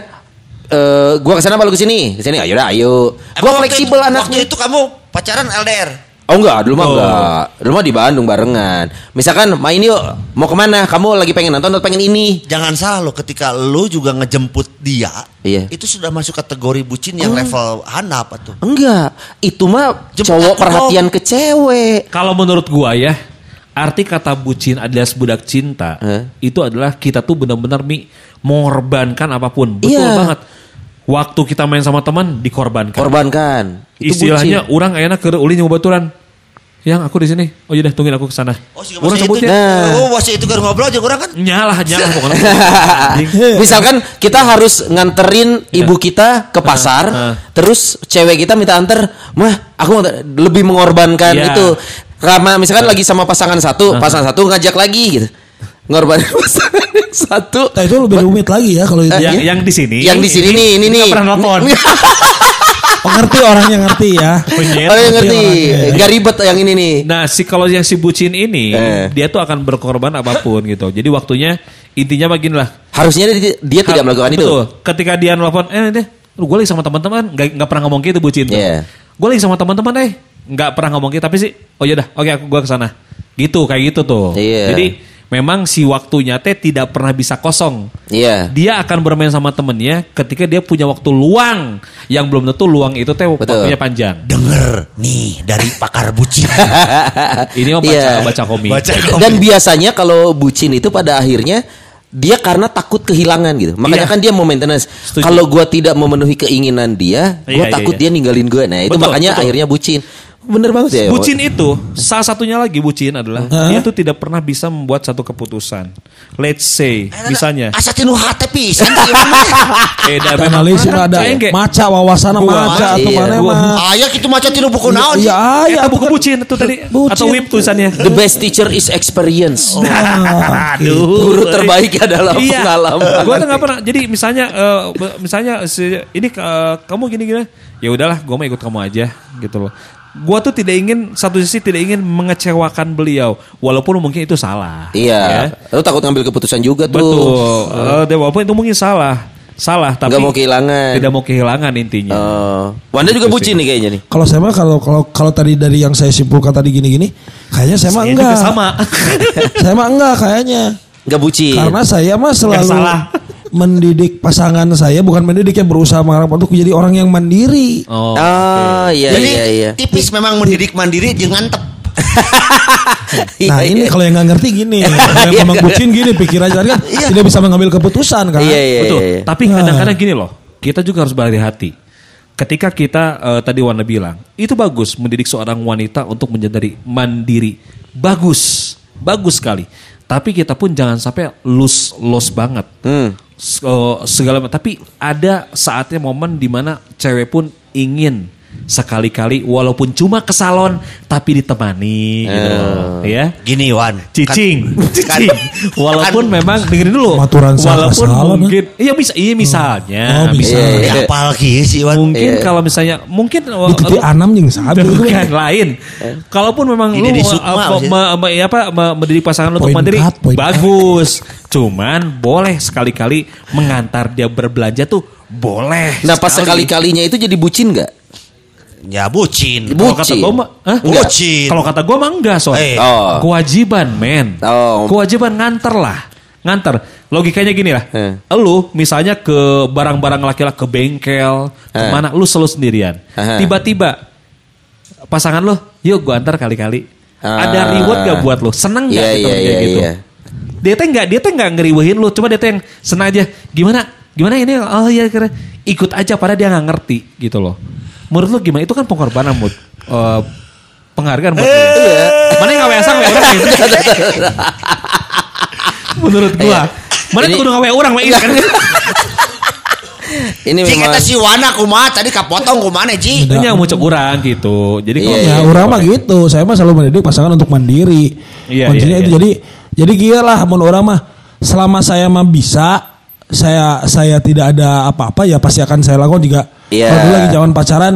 Speaker 4: Eh, gue ke sana apa lu ke sini? Ke sini. Ayo dah, ayo. Gue fleksibel anaknya.
Speaker 3: Waktu itu kamu pacaran LDR.
Speaker 4: Oh enggak, dulu mah
Speaker 1: Oh.
Speaker 4: enggak. Dulu mah di Bandung barengan. Misalkan main yuk, mau ke mana? Kamu lagi pengen nonton atau pengen ini?
Speaker 3: Jangan salah lo ketika lu juga ngejemput dia,
Speaker 4: Iya.
Speaker 3: itu sudah masuk kategori bucin yang level handap tuh.
Speaker 4: Enggak, itu mah
Speaker 3: Jemput
Speaker 4: cowok perhatian ke cewek.
Speaker 1: Kalau menurut gua ya, arti kata bucin alias budak cinta
Speaker 4: Eh.
Speaker 1: itu adalah kita tuh benar-benar mi mengorbankan apa pun. Betul
Speaker 4: Iya.
Speaker 1: banget. Waktu kita main sama teman dikorbankan.
Speaker 4: Korbankan. Itu
Speaker 1: Istilahnya
Speaker 4: bucin.
Speaker 1: orang enak ke ulin yang baturan. Yang aku di sini. Oh iya deh, tungguin aku ke sana.
Speaker 3: Oh, sih
Speaker 1: orang
Speaker 3: itu.
Speaker 1: sebutnya.
Speaker 4: Nah.
Speaker 3: Oh, masih itu kan ngobrol aja orang kan.
Speaker 1: Nyalah, nyalah pokoknya.
Speaker 4: Misalkan kita harus nganterin ibu kita ke pasar,
Speaker 1: eh.
Speaker 4: terus cewek kita minta anter, mah aku mau anter." lebih mengorbankan
Speaker 1: Iya.
Speaker 4: itu. Karena misalkan lagi sama pasangan satu, pasangan satu ngajak lagi gitu. Ngorbanin pasangan satu.
Speaker 5: Nah itu lebih rumit lagi ya kalau itu.
Speaker 1: yang, yang di sini.
Speaker 4: Yang di sini nih, ini nih.
Speaker 1: pernah nelfon.
Speaker 5: Oh, ngerti orang yang ngerti ya.
Speaker 1: Penyet.
Speaker 4: Oh, yang ngerti. Gak ribet yang ini nih.
Speaker 1: Nah, si kalau yang si bucin ini,
Speaker 4: Eh.
Speaker 1: dia tuh akan berkorban apa pun gitu. Jadi waktunya intinya begini lah.
Speaker 4: Harusnya dia, dia tidak melakukan itu.
Speaker 1: Betul. Ketika dia nelfon, eh deh, lu gue lagi sama teman-teman, nggak nggak pernah ngomong gitu bucin. tuh.
Speaker 4: Iya.
Speaker 1: Gue lagi sama teman-teman deh, nggak pernah ngomong gitu. Tapi sih, oh ya dah, oke aku gue ke sana. Gitu, kayak gitu tuh.
Speaker 4: Iya.
Speaker 1: Jadi memang si waktunya teh tidak pernah bisa kosong.
Speaker 4: Iya.
Speaker 1: Dia akan bermain sama temennya ketika dia punya waktu luang yang belum tentu luang itu teh
Speaker 4: Betul.
Speaker 1: waktunya panjang.
Speaker 3: Denger nih dari pakar bucin.
Speaker 1: Ini mah baca
Speaker 4: Iya.
Speaker 1: baca komik.
Speaker 3: Baca
Speaker 4: Dan biasanya kalau bucin itu pada akhirnya dia karena takut kehilangan gitu. Makanya
Speaker 1: Iya.
Speaker 4: kan dia mau maintenance. Kalau gua tidak memenuhi keinginan dia, gua
Speaker 1: Iya,
Speaker 4: takut
Speaker 1: iya,
Speaker 4: dia ninggalin gua. Nah, itu
Speaker 1: Betul,
Speaker 4: makanya
Speaker 1: betul.
Speaker 4: akhirnya bucin. Bener banget ya.
Speaker 1: Bucin itu salah satunya lagi bucin adalah
Speaker 5: Hah?
Speaker 1: dia tuh tidak pernah bisa membuat satu keputusan. Let's say misalnya
Speaker 3: Asa tinu hate pisan.
Speaker 1: eh
Speaker 5: Analisis
Speaker 1: memang
Speaker 5: ada
Speaker 1: ge-
Speaker 5: maca wawasana
Speaker 1: Gua-
Speaker 5: maca atau
Speaker 4: iya,
Speaker 5: mana
Speaker 1: gua-
Speaker 5: mah.
Speaker 3: Aya kitu maca tinu buku naon.
Speaker 5: Iya, iya,
Speaker 1: Eta buku bucin itu tadi
Speaker 5: Bucin.
Speaker 1: atau web tulisannya.
Speaker 4: The best teacher is experience.
Speaker 5: Ah,
Speaker 1: Aduh.
Speaker 4: Guru terbaik adalah
Speaker 1: iya.
Speaker 4: pengalaman.
Speaker 1: Gue tuh nggak pernah. Jadi misalnya, eh, misalnya si, ini eh, kamu gini-gini, ya udahlah, gue mau ikut kamu aja gitu loh. Gue tuh tidak ingin satu sisi tidak ingin mengecewakan beliau, walaupun mungkin itu salah.
Speaker 4: Iya. Lu takut ngambil keputusan juga tuh.
Speaker 1: Betul. Eh, dan walaupun itu mungkin salah, salah. Tapi
Speaker 4: Nggak mau kehilangan.
Speaker 1: Tidak mau kehilangan intinya.
Speaker 4: Oh. Wanda juga
Speaker 1: Itu
Speaker 4: bucin nih kayaknya nih.
Speaker 5: Kalau saya mah kalau kalau kalau tadi dari yang saya simpulkan tadi gini-gini, kayaknya saya mah enggak.
Speaker 1: juga sama.
Speaker 5: saya mah enggak kayaknya.
Speaker 4: Nggak bucin.
Speaker 5: Karena saya mah selalu
Speaker 1: salah.
Speaker 5: Mendidik pasangan saya bukan mendidik ya berusaha mengharap untuk menjadi orang yang mandiri.
Speaker 1: Oh.
Speaker 4: Oh, iya
Speaker 3: Jadi
Speaker 4: iya iya.
Speaker 3: tipis memang mendidik mandiri jeung ngantep.
Speaker 4: Iya,
Speaker 5: Nah ini
Speaker 4: iya.
Speaker 5: kalau yang nggak ngerti gini, kalau yang
Speaker 4: Iya, nggak-
Speaker 5: kucing gini pikirannya kan tidak bisa mengambil keputusan kan.
Speaker 4: Iya iya
Speaker 1: Betul.
Speaker 4: iya.
Speaker 1: Tapi
Speaker 5: Nah.
Speaker 1: kadang-kadang gini loh, kita juga harus berhati-hati. Ketika kita eh, tadi Wanda bilang, itu bagus mendidik seorang wanita untuk menjadi mandiri. Bagus, bagus sekali. Tapi kita pun jangan sampai lose loss banget.
Speaker 4: Hmm.
Speaker 1: Eh, segala tapi ada saatnya momen di mana cewek pun ingin sekali-kali walaupun cuma ke salon tapi ditemani gitu loh, ya.
Speaker 3: Gini Wan.
Speaker 1: Cicing,
Speaker 3: Kan-
Speaker 1: cicing. Walaupun memang dengerin dulu.
Speaker 5: Maturan
Speaker 1: Walaupun
Speaker 5: salah,
Speaker 1: mungkin, iya bisa, iya misalnya,
Speaker 5: Oh, bisa.
Speaker 4: Iya, iya.
Speaker 3: Kan, apal sih Wan.
Speaker 1: Mungkin
Speaker 4: Iya.
Speaker 1: kalau misalnya, mungkin
Speaker 5: Di anam jeung sabi itu.
Speaker 1: bukan lain. Kalaupun memang lu
Speaker 3: di
Speaker 1: uh,
Speaker 3: Sukma
Speaker 1: uh,
Speaker 3: maksudnya.
Speaker 1: me- me- ya apa mendidik pasangan lu untuk
Speaker 5: Point
Speaker 1: mandiri
Speaker 5: point
Speaker 1: bagus. Cuman boleh sekali-kali mengantar dia berbelanja tuh boleh.
Speaker 4: Nah pas
Speaker 1: sekali.
Speaker 4: sekali-kalinya itu jadi bucin nggak?
Speaker 3: Ya bucin.
Speaker 1: Kalau kata
Speaker 4: Bucin.
Speaker 1: gue mah.
Speaker 3: Bucin.
Speaker 1: Kalau kata gue mah enggak soalnya.
Speaker 3: Eh.
Speaker 4: Oh.
Speaker 1: Kewajiban men.
Speaker 4: Oh.
Speaker 1: Kewajiban nganter lah. Nganter. Logikanya gini lah.
Speaker 4: Eh.
Speaker 1: Lu misalnya ke barang-barang laki-laki ke bengkel.
Speaker 4: Eh.
Speaker 1: Ke mana. Lu selalu sendirian. Tiba-tiba. Pasangan lu. Yuk gue antar kali-kali.
Speaker 4: Ah.
Speaker 1: Ada reward gak buat lu? Seneng gak
Speaker 4: Iya,
Speaker 1: gitu
Speaker 4: iya,
Speaker 1: kayak
Speaker 4: iya,
Speaker 1: gitu?
Speaker 4: iya.
Speaker 1: Dia teh nggak dia teh nggak ngeriwehin lu. Cuma dia teh yang senang aja. Gimana? Gimana ini? Oh iya kira ikut aja padahal dia nggak ngerti gitu loh. Menurut lu gimana? Itu kan pengorbanan mood. Eh, penghargaan buat dia.
Speaker 4: Iya.
Speaker 1: Mana yang ngawe asang ngawe orang gitu. Menurut gua.
Speaker 4: Iya.
Speaker 1: Mana tuh kudu ngawe orang mah ini kan.
Speaker 4: Ini
Speaker 3: Cik
Speaker 4: memang
Speaker 3: eta si Wana kumaha tadi kapotong kumaha Ci?
Speaker 1: Ini yang mau orang gitu. Jadi kalau
Speaker 4: Iya,
Speaker 5: Ya, orang mah gitu. Saya mah selalu mendidik pasangan untuk mandiri.
Speaker 1: Iya,
Speaker 5: Kuncinya
Speaker 1: iya,
Speaker 5: itu
Speaker 1: iya.
Speaker 5: jadi jadi gila lah mun orang mah selama saya mah bisa saya saya tidak ada apa-apa ya pasti akan saya lakukan juga.
Speaker 4: Iya.
Speaker 5: Kalau dulu lagi zaman pacaran,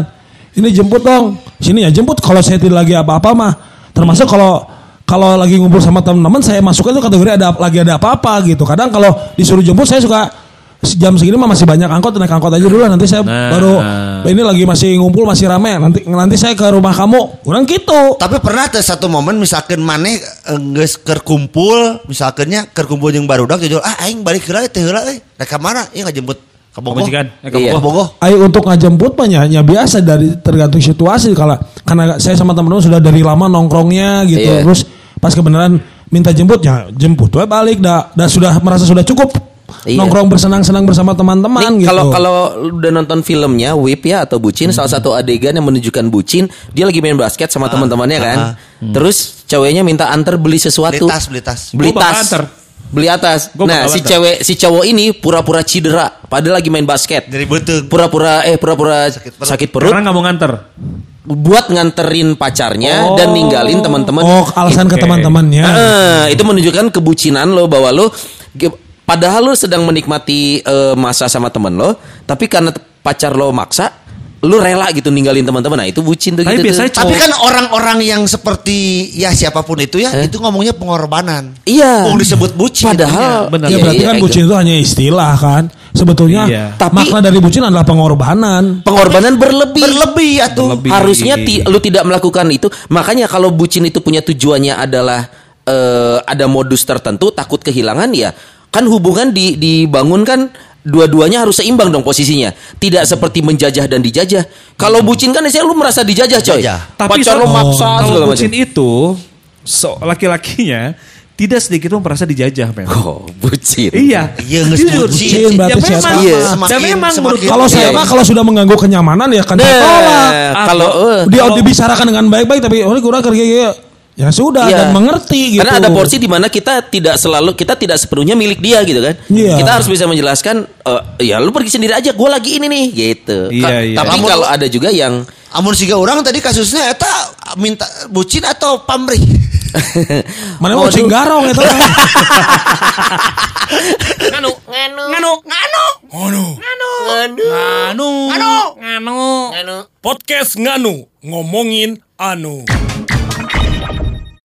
Speaker 5: ini jemput dong. Sini ya jemput kalau saya tidak lagi apa-apa mah. Termasuk kalau kalau lagi ngumpul sama teman-teman saya masuk itu kategori ada lagi ada apa-apa gitu. Kadang kalau disuruh jemput saya suka jam segini mah masih banyak angkot naik angkot aja dulu nanti saya
Speaker 1: Nah.
Speaker 5: baru ini lagi masih ngumpul masih rame nanti nanti saya ke rumah kamu kurang gitu
Speaker 3: Tapi pernah tuh satu momen misalkan maneh eh, geus keur kumpul, misalkannya keur kumpul jeung barudak jujur ah aing balik heula teh heula euy. Rek ka mana? Ieu ngajemput ka Bogoh.
Speaker 1: Majikan, eh, ka
Speaker 4: Iya.
Speaker 5: Ayo untuk ngajemput mah ya, ya biasa dari tergantung situasi kalau karena saya sama teman-teman sudah dari lama nongkrongnya gitu
Speaker 4: Iya.
Speaker 5: terus pas kebenaran minta jemput ya jemput we balik dah dah sudah merasa sudah cukup
Speaker 4: Iya.
Speaker 5: nongkrong bersenang-senang bersama teman-teman
Speaker 4: Nih,
Speaker 5: gitu.
Speaker 4: kalau kalau udah nonton filmnya Whip ya atau Bucin salah satu adegan yang menunjukkan Bucin dia lagi main basket sama teman-temannya kan
Speaker 3: ah.
Speaker 4: terus ceweknya minta antar beli sesuatu
Speaker 3: Beli tas, beli tas.
Speaker 4: beli tas
Speaker 1: anter.
Speaker 4: Beli atas
Speaker 1: Gua
Speaker 4: nah si cewek si cowok ini pura-pura cedera padahal lagi main basket
Speaker 3: Dari beteung.
Speaker 4: pura-pura eh pura-pura
Speaker 3: Sakit perut.
Speaker 4: sakit perut
Speaker 1: Karena nggak mau nganter.
Speaker 4: buat nganterin pacarnya
Speaker 1: Oh.
Speaker 4: dan ninggalin teman-teman
Speaker 5: oh alasan ke
Speaker 1: Oke.
Speaker 5: teman-temannya.
Speaker 4: Eh, itu menunjukkan kebucinan lo bahwa lo padahal lo sedang menikmati eh, masa sama temen lo, tapi karena pacar lo maksa, lo rela gitu ninggalin teman-teman. Nah, itu bucin tuh
Speaker 1: Tapi
Speaker 4: gitu.
Speaker 1: biasanya
Speaker 4: tuh.
Speaker 3: Tapi kan orang-orang yang seperti ya siapa pun itu ya, itu ngomongnya pengorbanan.
Speaker 4: Iya.
Speaker 3: Oh disebut bucin.
Speaker 4: Padahal
Speaker 1: Benar.
Speaker 5: Ya
Speaker 4: iya,
Speaker 5: berarti
Speaker 4: iya,
Speaker 5: kan
Speaker 4: gitu.
Speaker 5: bucin itu hanya istilah kan. Sebetulnya
Speaker 1: Iya.
Speaker 4: Tapi-
Speaker 5: makna dari bucin adalah pengorbanan.
Speaker 4: pengorbanan berlebih.
Speaker 3: berlebih atuh.
Speaker 1: Berlebih.
Speaker 4: Harusnya ti- lu tidak melakukan itu. Makanya kalau bucin itu punya tujuannya adalah eh, ada modus tertentu, takut kehilangan ya. Kan hubungan di, dibangun kan dua-duanya harus seimbang dong posisinya. Tidak seperti menjajah dan dijajah. Kalau bucin kan saya lu merasa dijajah coy.
Speaker 3: Dijajah.
Speaker 1: Tapi
Speaker 4: Pacar lu maksa
Speaker 1: kalau bucin
Speaker 4: macam.
Speaker 1: itu so, laki-lakinya tidak sedikit pun merasa dijajah, men.
Speaker 4: Oh, bucin.
Speaker 1: Iya.
Speaker 3: Iya,
Speaker 1: Jujur.
Speaker 3: bucin.
Speaker 5: Bucin berarti
Speaker 1: ya
Speaker 5: tahu.
Speaker 4: Iya.
Speaker 1: ya
Speaker 3: Semakin-
Speaker 1: memang
Speaker 3: semakin-
Speaker 1: menurut
Speaker 5: Kalau saya
Speaker 4: Iya.
Speaker 5: mah kalau sudah mengganggu kenyamanan ya kan saya tolak.
Speaker 4: Nah, kalau eh,
Speaker 5: Dia
Speaker 1: Kalau-
Speaker 5: dibicarakan dengan baik-baik tapi oh kurang kerja ya. Sudah
Speaker 4: Iya.
Speaker 5: dan mengerti gitu.
Speaker 4: Karena ada porsi di mana kita tidak selalu kita tidak sepenuhnya milik dia gitu kan.
Speaker 5: Iya.
Speaker 4: Kita harus bisa menjelaskan eh, ya lu pergi sendiri aja, gue lagi ini nih gitu.
Speaker 1: Iya,
Speaker 4: Ka-
Speaker 1: iya.
Speaker 4: Tapi
Speaker 3: Kamu-
Speaker 4: kalau ada juga yang
Speaker 3: Amun siga orang tadi kasusnya eta minta bucin atau pamrih.
Speaker 5: Mana mau cing garong itu.
Speaker 6: Nganu, nganu, nganu, nganu,
Speaker 2: Nganu.
Speaker 6: nganu,
Speaker 2: Nganu.
Speaker 6: nganu,
Speaker 2: Nganu.
Speaker 6: nganu.
Speaker 2: Podcast Nganu. Ngomongin anu.